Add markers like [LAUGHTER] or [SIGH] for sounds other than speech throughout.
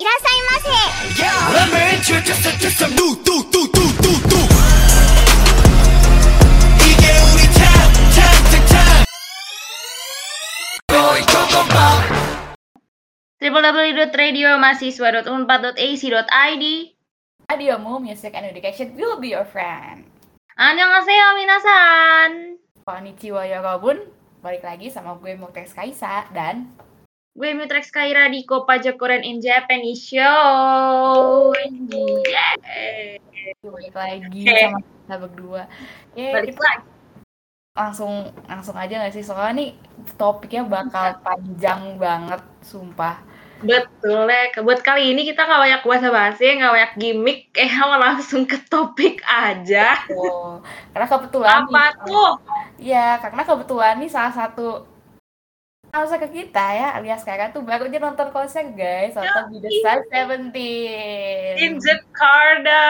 いらっしゃいませ www.radiomahasiswa.unpad.ac.id Adiomu Music and Education will be your friend. Annyeonghaseyo minasan. Konnichiwa yorobun. Balik lagi sama gue Muktes Kaisa dan Gue Mutrex Kaira di Kopaja Korean in Japanese Show Yeay. balik lagi Oke. sama kita berdua. Ya, Balik kita lagi langsung langsung aja gak sih? Soalnya nih topiknya bakal panjang banget, sumpah. Betul ya, buat kali ini kita nggak banyak bahasa basi, nggak banyak gimmick, [LAUGHS] eh mau langsung ke topik aja. Oh, karena kebetulan Apa nih, tuh? Ya, karena kebetulan nih salah satu konser ke kita ya, alias kakak tuh baru aja nonton konser guys, nonton di The Sun Seventeen. In Jakarta,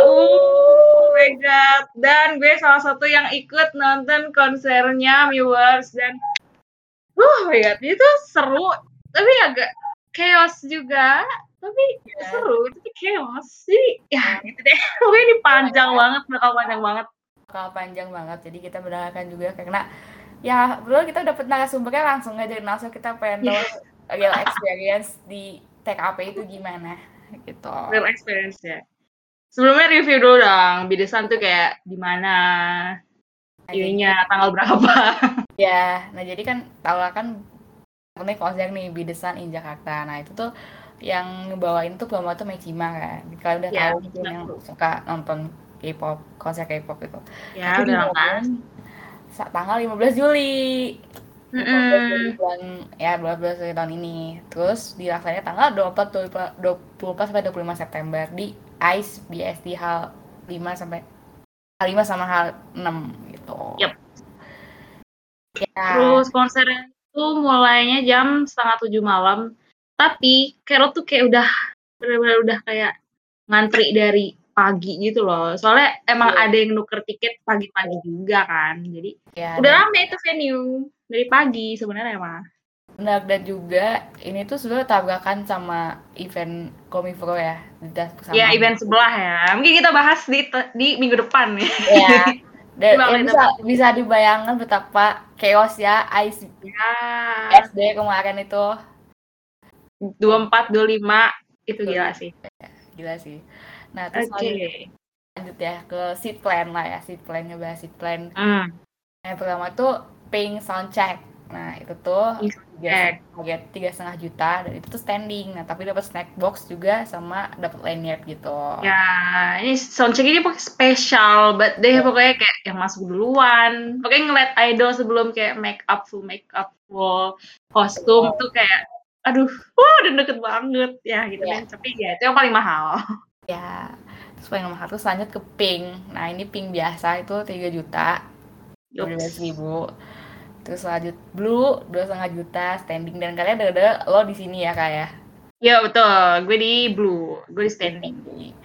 uh, my god. Dan gue salah satu yang ikut nonton konsernya viewers dan, uh, my god, itu seru, tapi agak chaos juga. Tapi Iya. seru, tapi chaos sih. Ya, gitu deh. [LAUGHS] Pokoknya ini panjang banget, bakal panjang banget. bakal panjang banget jadi kita berdoakan juga karena ya betul kita dapet narasumbernya langsung aja langsung kita pengen tahu real experience di TKP itu gimana gitu. Real experience ya. Sebelumnya review dulu dong, Bidesan tuh kayak di mana, Nah, ininya tanggal berapa. [LAUGHS] ya nah jadi kan tau lah kan ini konser nih Bidesan in Jakarta. Nah itu tuh yang ngebawain tuh promo tuh Mechima kan. Kalau udah Ya, tahu mungkin yang suka nonton K-pop konser K-pop itu ya, udah kan. Tanggal 15 Juli 15 Juli Mm-mm. bulan ya 12 Juli tahun ini terus dilaksanakan tanggal 24 24 sampai 25 September di ICE BSD hal 5 sampai hal 5 sama hal 6 gitu. Yap. Ya, Terus konsernya tuh mulainya jam setengah tujuh malam. Tapi Carol tuh kayak udah benar-benar udah kayak ngantri dari pagi gitu loh. Soalnya emang Iya. ada yang nuker tiket pagi-pagi juga kan. Jadi ya udah rame itu venue dari pagi sebenarnya mah. benar, dan juga ini tuh sebenarnya tabrakan sama event Komifro ya. Sama. Ya event sebelah ya. Mungkin kita bahas di di minggu depan ya. Ya. [LAUGHS] Dan ya bisa bisa dibayangkan betapa chaos ya ICE Ya. SD kemarin itu 24 25 itu gila sih. gila sih. Nah, terus Oke. lanjut, lanjut ya ke seat plan lah ya, seat plan ngebahas seat plan. Hmm. Yang pertama tuh pink soundcheck. Nah, itu tuh tiga setengah juta dan itu tuh standing. Nah, tapi dapat snack box juga sama dapat lanyard gitu. Ya, ini soundcheck ini pokoknya spesial, but deh Ya. pokoknya kayak yang masuk duluan. Pokoknya ngeliat idol sebelum kayak make up full make up full kostum Oh. tuh kayak aduh, [LAUGHS] wah udah deket banget ya gitu Ya. deh. Tapi ya itu yang paling mahal. [LAUGHS] Ya. Terus paling mahal terus lanjut ke pink. Nah, ini pink biasa itu 3 juta. Yups. ribu terus lanjut blue dua setengah juta standing dan kalian ada lo di sini ya kak ya Ya betul, gue di blue, gue di standing.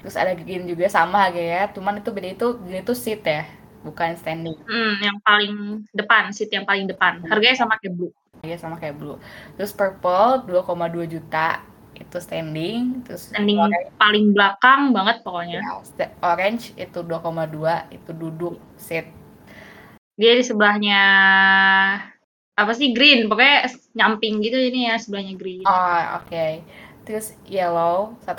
terus ada green juga sama harganya cuman itu beda itu green itu seat ya bukan standing Hmm, yang paling depan, seat yang paling depan. Harganya sama kayak blue. ya sama kayak blue terus purple 2,2 juta itu standing terus Standing orange, paling belakang banget pokoknya. ya, orange itu 2,2 itu duduk seat Dia di sebelahnya apa sih green, pokoknya nyamping gitu ini ya sebelahnya green. oh oke terus yellow 1,8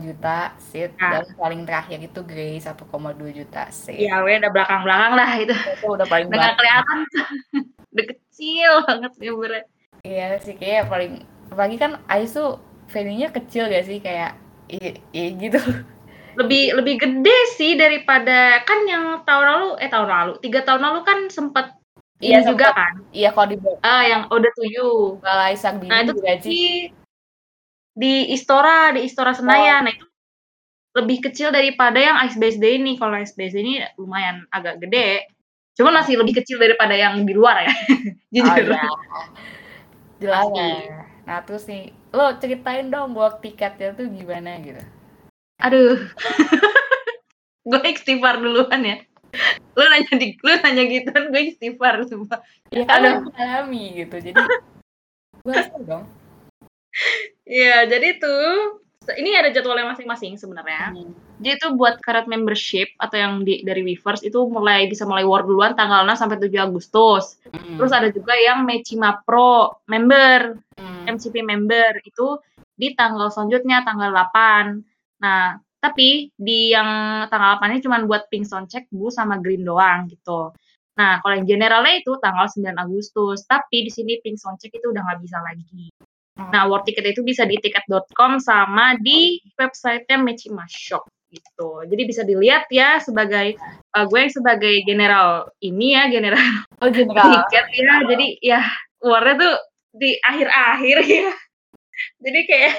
juta seat Nah. dan paling terakhir itu grey 1,2 juta seat Ya, gue udah belakang-belakang lah itu. [LAUGHS] itu udah paling Udah belakang. kelihatan. [LAUGHS] udah kecil banget ya bener. Iya sih kayak paling apalagi kan Ais tuh venue-nya kecil gak sih kayak iya iya gitu. [LAUGHS] Lebih lebih gede sih daripada kan yang tahun lalu eh tahun lalu tiga tahun lalu kan sempet Iya, ini juga kan. Iya kalau di Ah yang Oda Tuyu. Balai Nah itu juga di di Istora di Istora Senayan. Nah itu lebih kecil daripada yang Ice Base Day ini. Kalau Ice Base Day ini lumayan agak gede. Cuman masih lebih kecil daripada yang di luar ya. [LAUGHS] Oh Jujur. iya. [LAUGHS] Jelas ya. Nah terus nih, lo ceritain dong buat tiketnya tuh gimana gitu. Aduh. [LAUGHS] gue istighfar duluan ya. Lu nanya di lu nanya gitu kan gue istighfar sumpah. Ya kan lo mengalami gitu, jadi gue [LAUGHS] dong. Iya, jadi tuh ini ada jadwalnya masing-masing sebenarnya. Hmm. Jadi itu buat karet membership atau yang di, dari Weverse itu mulai bisa mulai war duluan tanggal 6 sampai 7 Agustus. Hmm. Terus ada juga yang Mechima Pro member, Hmm. MCP member itu di tanggal selanjutnya tanggal 8. Nah, tapi di yang tanggal 8 ini cuma buat pink soundcheck, blue sama green doang gitu. Nah, kalau yang generalnya itu tanggal 9 Agustus, tapi di sini pink soundcheck itu udah nggak bisa lagi. Oh. Nah, war ticket itu bisa di tiket.com sama di websitenya Mechima Shop gitu. Jadi bisa dilihat ya sebagai eh, gue yang sebagai general ini ya general [LAUGHS] Oh general. tiket ya. Jadi ya warnya tuh di akhir-akhir ya. [LAUGHS] Jadi kayak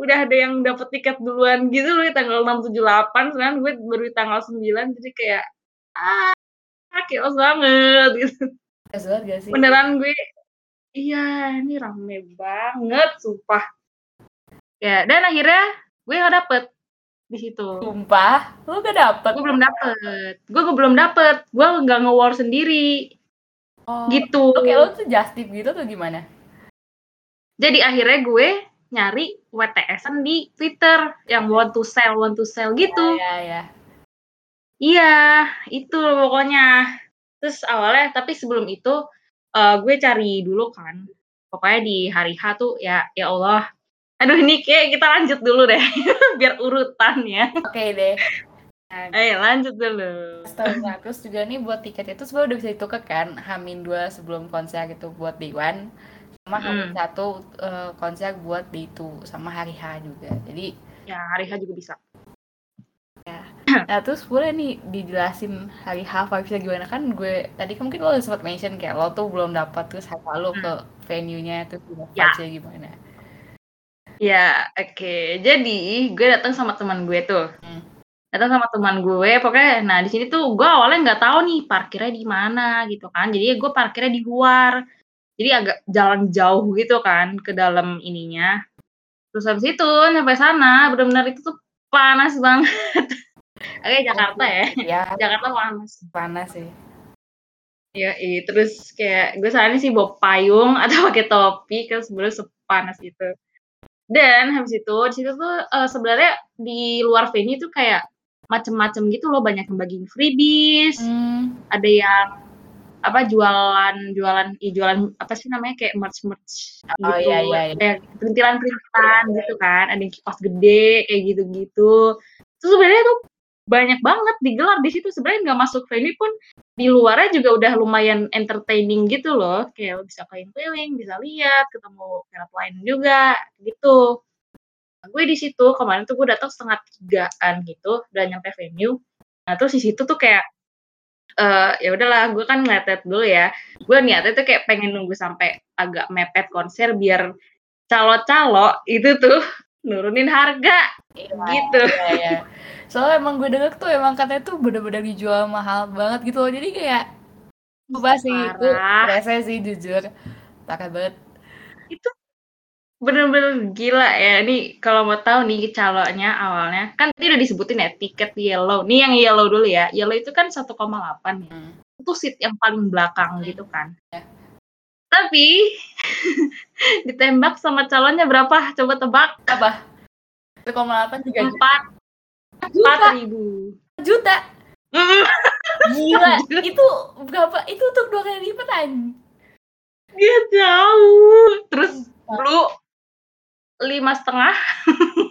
udah ada yang dapet tiket duluan gitu loh di tanggal 6, 7, 8 sedangkan gue baru di tanggal 9 jadi kayak ah chaos banget [LAUGHS] gitu. Gas banget gak sih? Beneran gue iya ini rame banget sumpah. Ya, dan akhirnya gue gak dapet di situ. Sumpah, lu gak dapet. Gue belum dapet. Gue, gue belum dapet. Gue nggak nge-war sendiri. Oh. Gitu. Oke, lu tuh just tip gitu tuh gimana? Jadi akhirnya gue nyari WTS-an di Twitter yang want to sell, want to sell gitu. Ya, ya. Iya, itu pokoknya. Terus awalnya, tapi sebelum itu eh, gue cari dulu kan. Pokoknya di hari H tuh ya, ya Allah. Aduh ini kayak kita lanjut dulu deh, [LAUGHS] biar urutan ya. Oke deh. Nah, Ayo lanjut dulu. Setahunnya terus juga nih buat tiket itu sebenarnya udah bisa ditukar kan Hamin dua sebelum konser gitu buat day one sama Hamin Mm. satu eh, konser buat day two sama hari H juga jadi Ya hari H juga bisa. nah terus boleh nih dijelasin hari H vibesnya gimana kan gue tadi kan mungkin lo sempat mention kayak lo tuh belum dapat terus hari lo ke venue-nya terus gimana Ya. vibesnya gimana Ya, oke. Jadi gue datang sama teman gue tuh. Hmm. Datang sama teman gue. Pokoknya, nah di sini tuh gue awalnya nggak tahu nih parkirnya di mana gitu kan. Jadi gue parkirnya di luar. Jadi agak jalan jauh gitu kan ke dalam ininya. Terus habis itu sampai sana benar-benar itu tuh panas banget. [LAUGHS] Oke Jakarta ya. ya [LAUGHS] Jakarta panas. panas sih Ya, terus kayak gue sarannya sih bawa payung atau [LAUGHS] pakai topi kan sebenarnya sepanas itu. Dan habis itu di situ tuh eh, sebenarnya di luar venue tuh kayak macem-macem gitu loh banyak yang bagiin freebies, hmm. ada yang apa jualan jualan ih, jualan apa sih namanya kayak merch merch gitu Oh, iya, iya, iya. kayak perintilan perintilan gitu kan ada yang kipas gede kayak gitu gitu terus sebenarnya tuh banyak banget digelar di situ. Sebenarnya nggak masuk venue pun di luarnya juga udah lumayan entertaining gitu loh. Kayak lo bisa keliling-keliling bisa lihat ketemu pelat lain juga gitu. Nah, gue di situ kemarin tuh gue datang setengah tigaan gitu udah nyampe venue. Nah terus di situ tuh kayak eh ya udahlah gue kan ngeliat dulu ya. Gue niatnya tuh kayak pengen nunggu sampai agak mepet konser biar calo-calo itu tuh nurunin harga. Iya, gitu. iya, iya. soalnya emang gue denger tuh emang katanya tuh bener-bener dijual mahal banget gitu loh. Jadi kayak apa sih itu rese sih jujur. Parah banget. Bener-bener gila ya. Ini kalau mau tahu nih calonnya awalnya kan tadi udah disebutin ya tiket yellow. Nih yang yellow dulu ya. Yellow itu kan 1,8 ya. Hmm. itu seat yang paling belakang gitu kan. Ya. Tapi [LAUGHS] ditembak sama calonnya berapa? Coba tebak. Apa? 1,8 juga empat. Empat juta. Ribu. Juta. Mm, gila [LAUGHS] itu berapa? Itu untuk dua kali lipat an dia jauh. Terus lu lima setengah?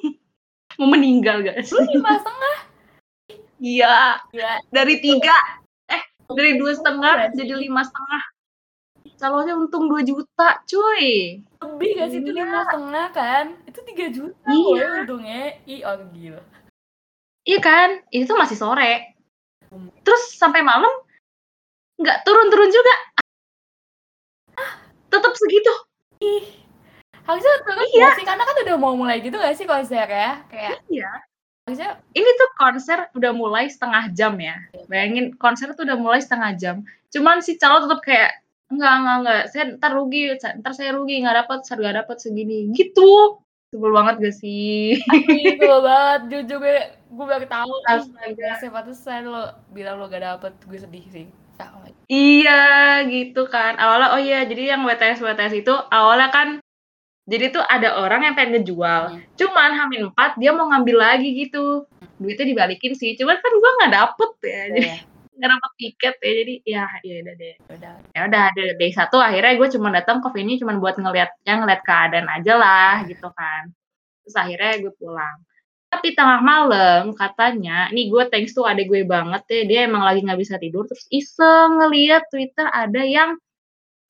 [LAUGHS] Mau meninggal guys. Lu lima setengah? Iya. Dari tiga. Eh dari dua setengah Iya jadi lima setengah calonnya untung 2 juta cuy. Lebih gak sih? Itu lima setengah kan? Itu tiga juta Iya. loh untungnya. Ih oh gila. Iya kan? Itu masih sore. Terus sampai malam nggak turun-turun juga. Tetap segitu. Ih. Harusnya terus Iya. sih karena kan udah mau mulai gitu gak sih konser ya? Kayak iya. Harusnya ini tuh konser udah mulai setengah jam ya. Bayangin konser tuh udah mulai setengah jam. Cuman si calo tetap kayak enggak enggak enggak, saya ntar rugi, ntar saya rugi nggak dapat, saya nggak dapat segini. Gitu. Sebel banget gak sih? Ih, Sebel banget, jujur gue, gue baru tahu Astaga. Siapa tuh lo bilang lo gak dapet, gue sedih sih oh. Iya gitu kan. Awalnya oh iya, jadi yang WTS WTS itu awalnya kan Jadi tuh ada orang yang pengen ngejual. Hmm. Cuman Hamin 4 dia mau ngambil lagi gitu. Duitnya dibalikin sih. Cuman kan gua nggak dapet ya. Jadi Iya, nggak dapet tiket ya. Jadi ya ya udah deh. udah. Ya udah ada day satu akhirnya gue cuma datang ke venue cuma buat ngeliat yang ngeliat keadaan aja lah gitu kan. Terus akhirnya gue pulang. Tapi tengah malam katanya, nih gue thanks tuh adek gue banget ya, dia emang lagi nggak bisa tidur, terus iseng ngeliat Twitter ada yang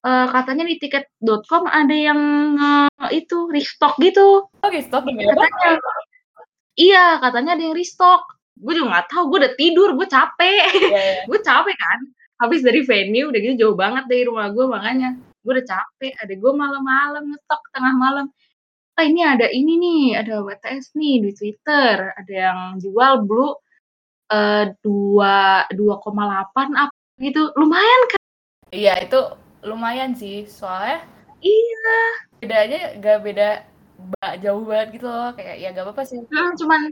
eh, katanya di tiket.com ada yang eh, itu restock gitu. Oh, restock? Katanya, iya katanya ada yang restock. Gue juga nggak tahu, gue udah tidur, gue capek, Iya, iya. [LAUGHS] gue capek kan. Habis dari venue udah gitu jauh banget dari rumah gue makanya gue udah capek. Ada gue malam-malam ngetok tengah malam. Ah ini ada ini nih, ada WTS nih di Twitter, ada yang jual blue eh dua 2,8 apa gitu. Lumayan kan? Iya, itu lumayan sih. Soalnya Iya. bedanya gak beda ba- jauh banget gitu loh. Kayak ya gak apa-apa sih. Hmm, cuman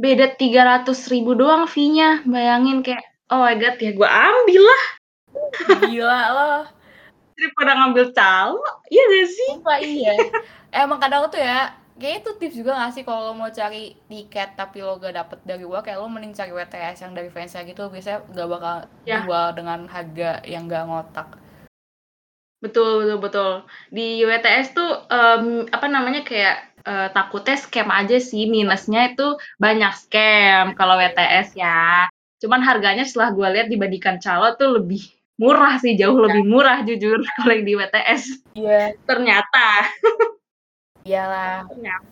beda 300 ribu doang fee-nya. Bayangin kayak, oh my god ya gue ambil lah. Gila loh. Daripada ngambil calo, iya gak sih? Sumpah iya. Emang kadang tuh ya, kayaknya itu tips juga gak sih kalau lo mau cari tiket tapi lo gak dapet dari gua, kayak lo mending cari WTS yang dari fansnya gitu, biasanya gak bakal Ya. jual dengan harga yang gak ngotak. Betul, betul, betul. Di WTS tuh em, apa namanya kayak eh, takutnya scam aja sih. Minusnya itu banyak scam kalau WTS ya. Cuman harganya setelah gue lihat dibandingkan calo tuh lebih murah sih, jauh lebih murah jujur [LAUGHS] kalau yang di WTS. Iya. Ternyata, Iyalah, ternyata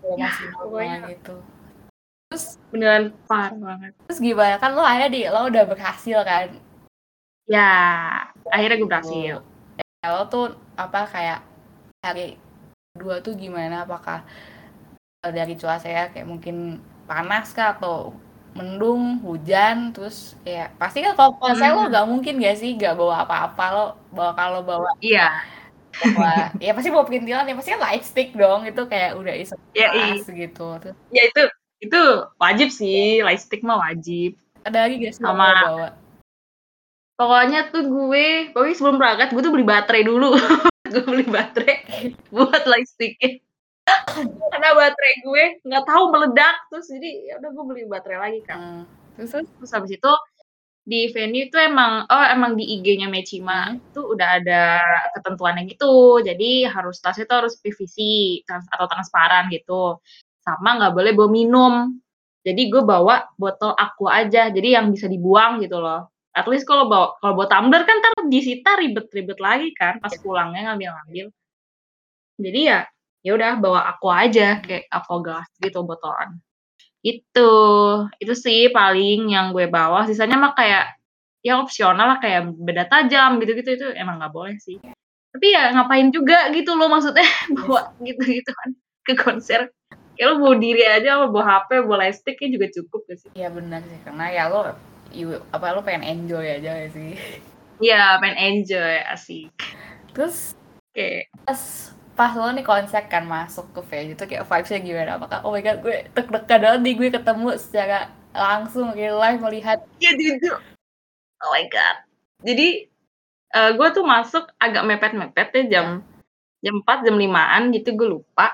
Ya, masih pokoknya. normal gitu. Terus, beneran parah banget. terus gimana? Kan lo akhirnya di, lo udah berhasil kan? Ya, akhirnya gue berhasil. Ya, lo tuh apa kayak hari kedua tuh gimana? Apakah eh, dari cuacanya kayak mungkin panas kah atau mendung, hujan, terus ya pasti kan kalau lo Hmm. gak mungkin gak sih gak bawa apa-apa lo bawa kalau bawa Iya, bawa ya pasti bawa perintilan ya pasti kan light stick dong itu kayak udah iso ya, i- pas gitu terus ya itu itu wajib sih, light stick mah wajib. ada lagi gak sih Sama- lo bawa Pokoknya tuh gue, pokoknya sebelum berangkat gue tuh beli baterai dulu. [LAUGHS] [LAUGHS] gue beli baterai buat lightsticknya. Karena baterai gue nggak tahu meledak terus jadi ya udah gue beli baterai lagi kan. Hmm. terus terus habis itu di venue itu emang oh emang di IG-nya Mechima Hmm. itu udah ada ketentuannya gitu. Jadi harus tasnya itu harus PVC trans- atau transparan gitu. Sama nggak boleh bawa minum. Jadi gue bawa botol aqua aja. Jadi yang bisa dibuang gitu loh. At least kalau bawa kalau bawa tumbler kan ntar disita ribet-ribet lagi kan pas pulangnya ngambil-ngambil. Jadi ya ya udah bawa aqua aja kayak aqua gas gitu botolan. Itu. Itu sih paling yang gue bawa. Sisanya mah kayak ya opsional lah kayak beda tajam gitu-gitu itu emang nggak boleh sih. Tapi ya ngapain juga gitu loh maksudnya [LAUGHS] bawa gitu-gitu kan ke konser. Kayak lo bawa diri aja sama bawa HP, bawa lightsticknya juga cukup gak sih? ya benar sih karena ya lo you- apa lo pengen enjoy aja gak sih Iya, main enjoy, asik. terus Oke. pas pas lo nih konser kan masuk ke venue itu kayak vibesnya gimana apakah oh my god gue deg-degan banget nih gue ketemu secara langsung real live melihat Iya jujur. Oh my god. Jadi eh, gue tuh masuk agak mepet-mepet ya jam jam 4 jam 5-an gitu gue lupa.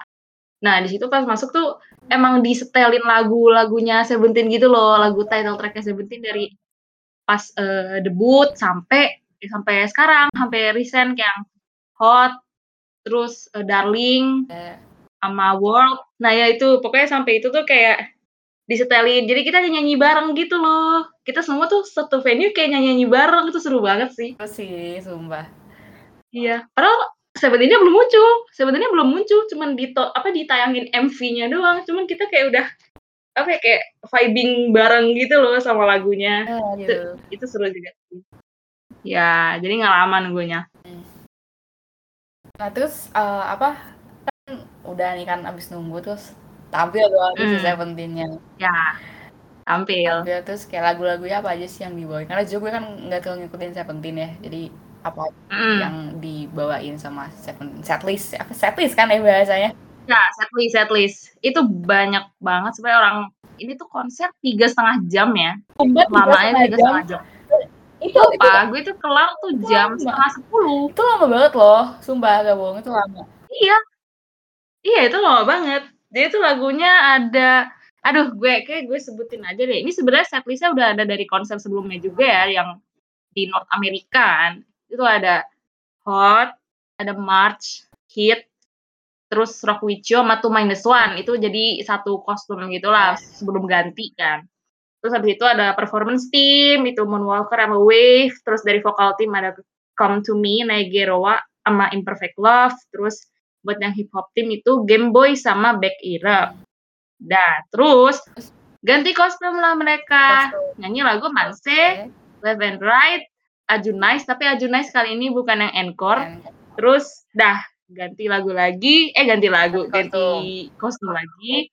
Nah, di situ pas masuk tuh emang disetelin lagu-lagunya Seventeen gitu loh, lagu title tracknya Seventeen dari pas eh, debut sampai sampai sekarang, sampai recent kayak yang Hot, terus eh, Darling, eh, sama World. Nah ya itu pokoknya sampai itu tuh kayak disetelin. Jadi kita nyanyi bareng gitu loh. Kita semua tuh satu venue kayak nyanyi-nyanyi bareng itu seru banget sih. terus sih sumpah Iya. Padahal Seventeen-nya belum muncul. Seventeen-nya belum muncul, cuman di apa ditayangin MV-nya doang. Cuman kita kayak udah apa ya, kayak vibing bareng gitu loh sama lagunya. ya, gitu Itu seru juga. Ya, jadi ngalaman gue nya. nah terus eh, apa kan udah nih kan abis nunggu terus tampil doang Hmm. Seventeen-nya Ya, tampil. tampil terus kayak lagu-lagunya apa aja sih yang dibawain karena juga gue kan nggak terlalu ngikutin Seventeen ya jadi apa Mm. yang dibawain sama Seventeen setlist apa setlist kan ya bahasanya Ya, setlist, setlist. Itu banyak banget sebenarnya orang ini tuh konser tiga setengah jam ya. Lamanya tiga setengah jam. itu itu Pak, gue tuh kelar tuh jam lama. setengah sepuluh. itu lama banget loh sumpah gak bohong itu lama Iya. Iya, itu lama banget. Jadi itu lagunya ada aduh gue kayak gue sebutin aja deh. Ini sebenarnya setlist-nya udah ada dari konser sebelumnya juga ya yang di North America kan. Itu ada Hot, ada March, Hit, terus Rock With You sama Two Minus One. Itu jadi satu kostum gitu lah sebelum ganti kan. Terus habis itu ada performance team, itu Moonwalker sama Wave. Terus dari vokal team ada Come To Me, Naigeroa sama Imperfect Love. Terus buat yang hip hop team itu Game Boy sama Back Era. Dah, terus ganti kostum lah mereka. Kostum. Nyanyi lagu Manse, Left and Right, Ajunais, tapi Ajunais kali ini bukan yang encore. Terus dah ganti lagu lagi, eh ganti lagu, Ganti kostum lagi.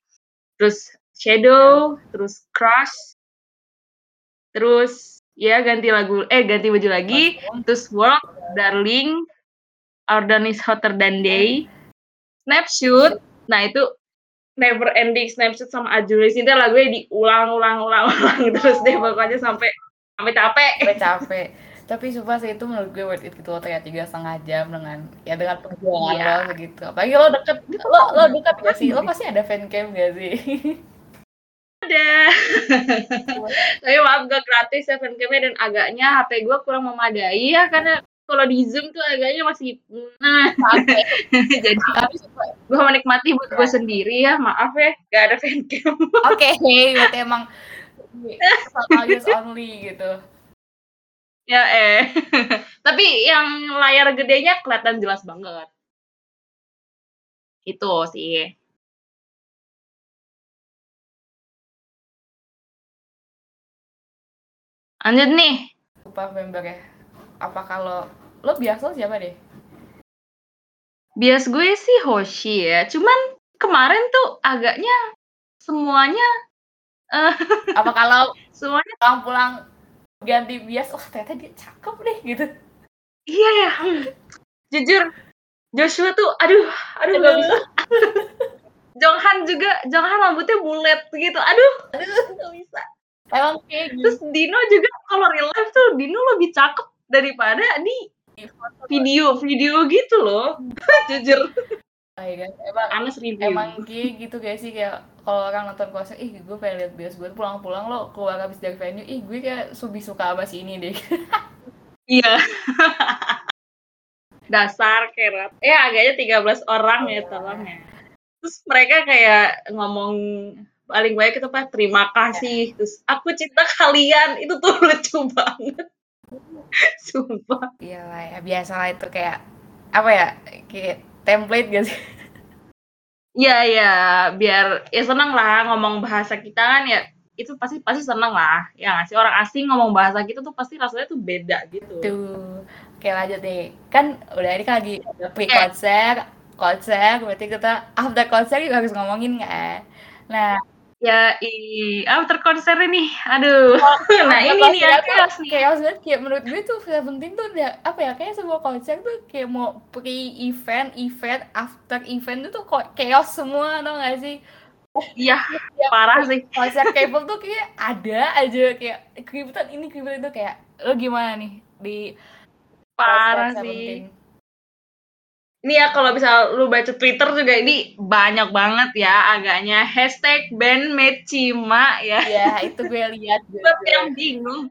Terus Shadow, terus Crush. Terus ya ganti lagu, eh ganti baju lagi. Terus Work, Darling, Our Dawn is Hotter Than Day, Snapshot. Nah itu Never Ending Snapshot sama Ajulis itu lagunya diulang-ulang-ulang-ulang [LAUGHS] terus deh pokoknya sampai sampai capek. Gue capek. Tapi sumpah sih itu menurut gue worth it gitu loh kayak tiga setengah jam dengan ya dengan perjuangan Iya. lo segitu. Apalagi lo deket, lo lo deket gak sih? Lo pasti ada fan cam gak sih? Ada. [LAUGHS] Tapi maaf gak gratis ya fancamnya dan agaknya HP gue kurang memadai ya karena kalau di Zoom tuh agaknya masih nah [LAUGHS] jadi Tapi gue menikmati buat gue sendiri ya maaf ya gak ada fancam. oke, berarti emang [LAUGHS] total use only gitu. Ya eh. [LAUGHS] Tapi yang layar gedenya kelihatan jelas banget. Itu sih. Lanjut nih. Sumpah member ya. Apa kalau lo biasa lo siapa deh? Bias gue sih Hoshi ya. Cuman kemarin tuh agaknya semuanya eh [LAUGHS] Apa kalau semuanya pulang-pulang ganti bias, oh ternyata dia cakep deh gitu. iya ya. hmm. Jujur Joshua tuh aduh aduh gak bisa. Jonghan juga Jonghan rambutnya bulat gitu. Aduh, aduh gak bisa. Emang kayak Terus gitu. Dino juga kalau real life tuh Dino lebih cakep daripada di video-video gitu loh. [LAUGHS] Jujur. Oh iya kan? Emang Honest review. emang kayak gitu guys sih kayak kalau orang nonton konser ih gue pengen lihat bias gue pulang-pulang lo keluar habis dari venue ih gue kayak lebih suka sama si ini deh [LAUGHS] Iya. [LAUGHS] Dasar kerat. Ya agaknya 13 orang ya tolong ya. Terus mereka kayak ngomong paling baik itu apa terima kasih terus aku cinta kalian itu tuh [LAUGHS] lucu banget sumpah iya lah ya biasa lah itu kayak apa ya kayak template gak sih? Iya ya biar ya seneng lah ngomong bahasa kita kan ya. Itu pasti pasti seneng lah. Ya nggak sih? Orang asing ngomong bahasa kita tuh pasti rasanya tuh beda gitu. Tuh. Oke lanjut deh kan udah ini kan lagi ada pre konser konser berarti kita after konser juga harus ngomongin nggak? Nah ya i after konser ini? Aduh. [LAUGHS] Nah ini nih yang chaos nih chaos banget kayak menurut gue tuh Seventeen tuh udah apa ya kayak sebuah konser tuh kayak mau pre-event, event, after event itu tuh kok chaos semua tau gak sih? iya parah sih. Konser K-pop tuh kayak ada aja kayak keributan ini keributan itu kayak lo gimana nih di parah sih? Ini ya kalau bisa lu baca Twitter juga ini banyak banget ya agaknya hashtag band Cima ya. Ya itu gue lihat Buat yang bingung,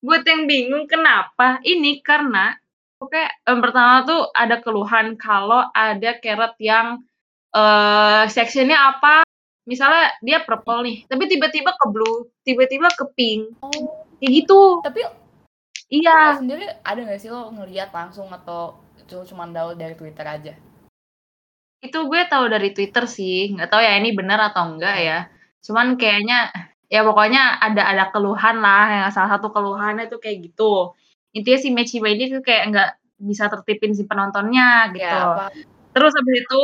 buat yang bingung kenapa? Ini karena oke yang pertama tuh ada keluhan kalau ada carrot yang eh sectionnya apa? Misalnya dia purple nih, tapi tiba-tiba ke blue, tiba-tiba ke pink, Oh, kayak gitu. tapi Iya, sendiri ada gak sih lo ngelihat langsung atau cu- cuma download dari Twitter aja? itu gue tahu dari Twitter sih, nggak tahu ya ini benar atau enggak ya. Cuman kayaknya ya pokoknya ada ada keluhan lah, yang salah satu keluhannya tuh kayak gitu. Intinya si Mechiba ini tuh kayak nggak bisa tertipin si penontonnya gitu. Ya apa? Terus habis itu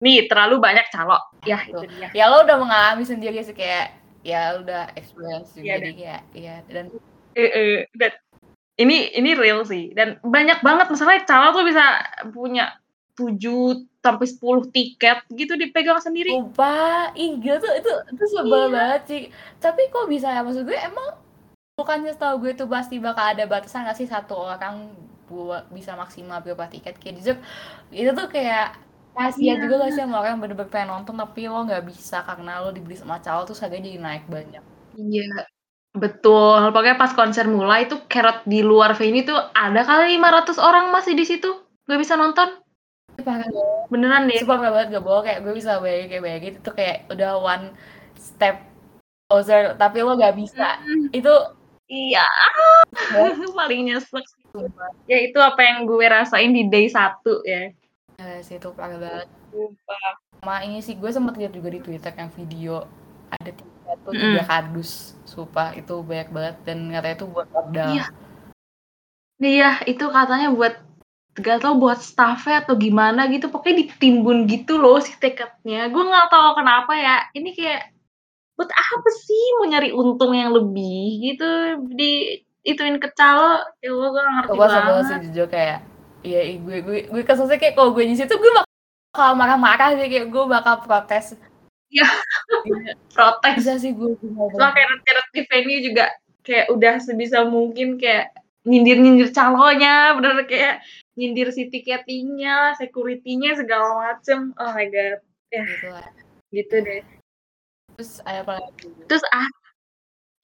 nih terlalu banyak calo. Ya itu dia. Ya lo udah mengalami sendiri sih kayak ya udah experience Iya, jadi kayak ya dan Eh, eh, dan ini ini real sih dan banyak banget masalahnya calo tuh bisa punya 7 sampai 10 tiket gitu dipegang sendiri. Ih gila tuh itu itu sebel Iya. banget sih. Tapi kok bisa ya maksud gue emang bukannya setahu gue tuh pasti bakal ada batasan gak sih satu orang buat bisa maksimal berapa tiket kayak dessert itu tuh kayak kasihan Iya. juga gak sih sama orang yang bener-bener pengen nonton tapi lo nggak bisa karena lo dibeli sama calo terus harganya jadi naik banyak Iya. Betul. Pokoknya pas konser mulai tuh Carrot di luar venue tuh ada kali 500 orang masih di situ. Gak bisa nonton. parah Beneran deh. sumpah parah banget gak bohong kayak gue bisa bayangin kayak bayangin itu kayak udah one step closer tapi lo gak bisa Mm, itu Iya. [LAUGHS] Paling nyesek. Ya itu apa yang gue rasain di day 1 ya. ya sih itu parah banget Sumpah. sama ini sih gue sempet lihat juga di twitter yang video ada tiga tuh Mm. tiga kardus sumpah itu banyak banget dan katanya itu buat modal Iya. Iya, itu katanya buat gak tau buat staffnya atau gimana gitu. Pokoknya ditimbun gitu loh si tiketnya. Gue nggak tahu kenapa ya. Ini kayak buat apa sih mau nyari untung yang lebih gitu di ituin ke calo ya gue gak ngerti gue sama banget sih jujur kayak iya ih, gue gue gue kesel sih kayak kalau gue di situ gue bakal marah-marah sih kayak gue bakal protes Iya. Iya, protes bisa sih gue Soalnya kayak di venue juga kayak udah sebisa mungkin kayak nyindir-nyindir calonya bener kayak nyindir si tiketingnya security-nya segala macem. Oh my god. Gitu lah. gitu deh. Terus ada apa lagi? Terus ah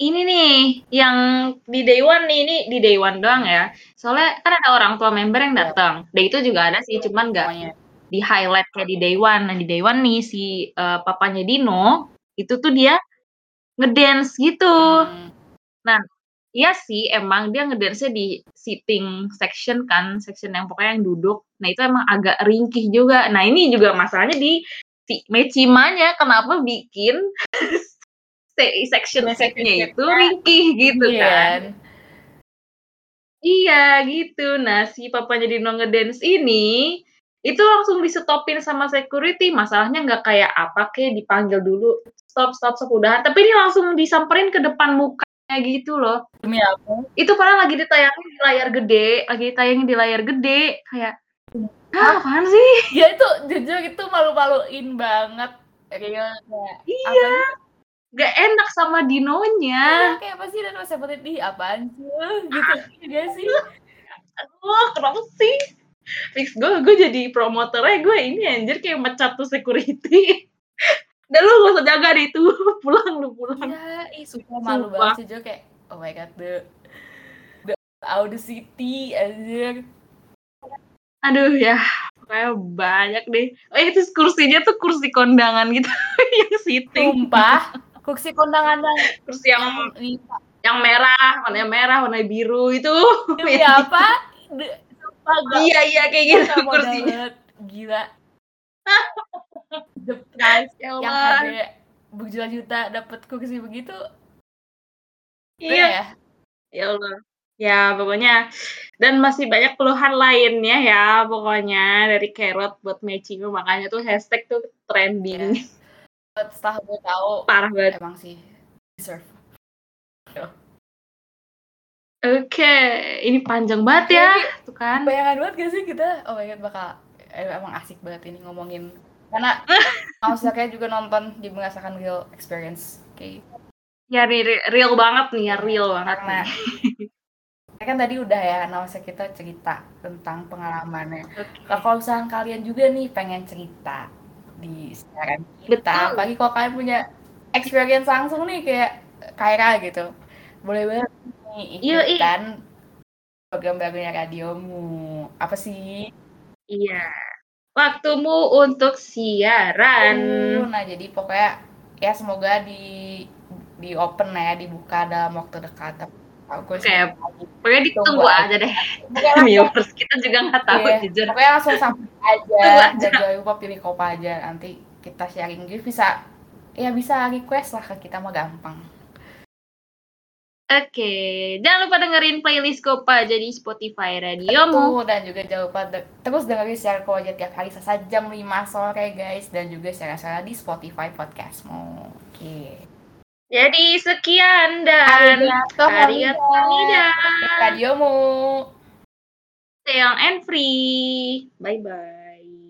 ini nih yang di day one nih ini di day one doang ya. Soalnya kan ada orang tua member yang datang. Day itu juga ada sih cuman nggak di highlight kayak di day one nah di day one nih si eh, papanya Dino itu tuh dia ngedance gitu Hmm, Iya sih, emang dia ngedance di sitting section kan, section yang pokoknya yang duduk. Nah itu emang agak ringkih juga. Nah ini juga masalahnya di si Mechimanya, kenapa bikin [LAUGHS] se- section seatnya itu ringkih gitu iya kan? Iya gitu. Nah si papanya Dino ngedance ini itu langsung disetopin sama security. Masalahnya nggak kayak apa kayak dipanggil dulu stop stop stop udahan. Tapi ini langsung disamperin ke depan mukanya gitu loh. Demi apa? Itu padahal lagi ditayangin di layar gede lagi ditayangin di layar gede kayak Hah, apaan sih? [LAUGHS] Ya itu jujur itu malu-maluin banget. Real kayak iya. Gak enak sama dinonya. Iya, kayak apa sih? Dan sebutin di apaan sih? Gitu gak sih? [LAUGHS] Aduh kenapa sih fix. Gue gue jadi promotornya gue ini anjir kayak mecat tuh security. [LAUGHS] Udah lu gak usah jaga deh itu. [LAUGHS] Pulang lu pulang. Ya ih sumpah malu Sumpah. banget sih Jo kayak oh my god the the audacity anjir. Aduh ya. Kayak banyak deh. Oh itu kursinya tuh kursi kondangan gitu. [LAUGHS] Yang sitting sumpah. Kursi kondangan yang kursi yang yang yang merah warna merah warna biru itu. Demi apa De- sumpah gak iya iya kayak gitu gak modal kursinya. banget. Gila. [LAUGHS] The price ya yang harga berjuta-juta dapat kursi begitu. Iya. ya? Ya Allah. Ya pokoknya. Dan masih banyak keluhan lainnya ya pokoknya dari carrot buat matching. Makanya tuh hashtag tuh trending. Setelah gue tahu. Parah banget. Emang sih deserve oke ini panjang banget ya tuh kan bayangan banget gak sih kita oh my god bakal eh, emang asik banget ini ngomongin karena [LAUGHS] maksudnya juga nonton jadi merasakan real experience kayak ya real, real banget nih ya real banget karena nih. [LAUGHS] ya kan tadi udah ya Nausa kita cerita tentang pengalamannya Oke. Nah, kalau misalnya kalian juga nih pengen cerita di siaran kita Betul. apalagi kalau kalian punya experience langsung nih kayak Kaira gitu boleh banget. Ikutan program barunya radiomu. Apa sih? Iya. Waktumu untuk siaran. Uh, nah jadi pokoknya ya semoga di di open ya dibuka dalam waktu dekat. Aku Oke, pokoknya ditunggu Tunggu aja deh. [LAUGHS] Viewers kita juga nggak tahu iya, jujur. pokoknya langsung sampai aja. Aja. dan jangan lupa pilih kopa aja. Nanti kita sharing. Jadi bisa ya bisa request lah ke kita mah gampang Oke, jangan lupa dengerin playlist Kopa aja di Spotify radiomu. Tuh, dan juga jangan lupa de- terus dengerin share aja tiap hari selasa jam 5 sore guys dan juga share-share di Spotify podcastmu oke Jadi sekian dan. Hamida. radiomu Stay young and free. Bye bye.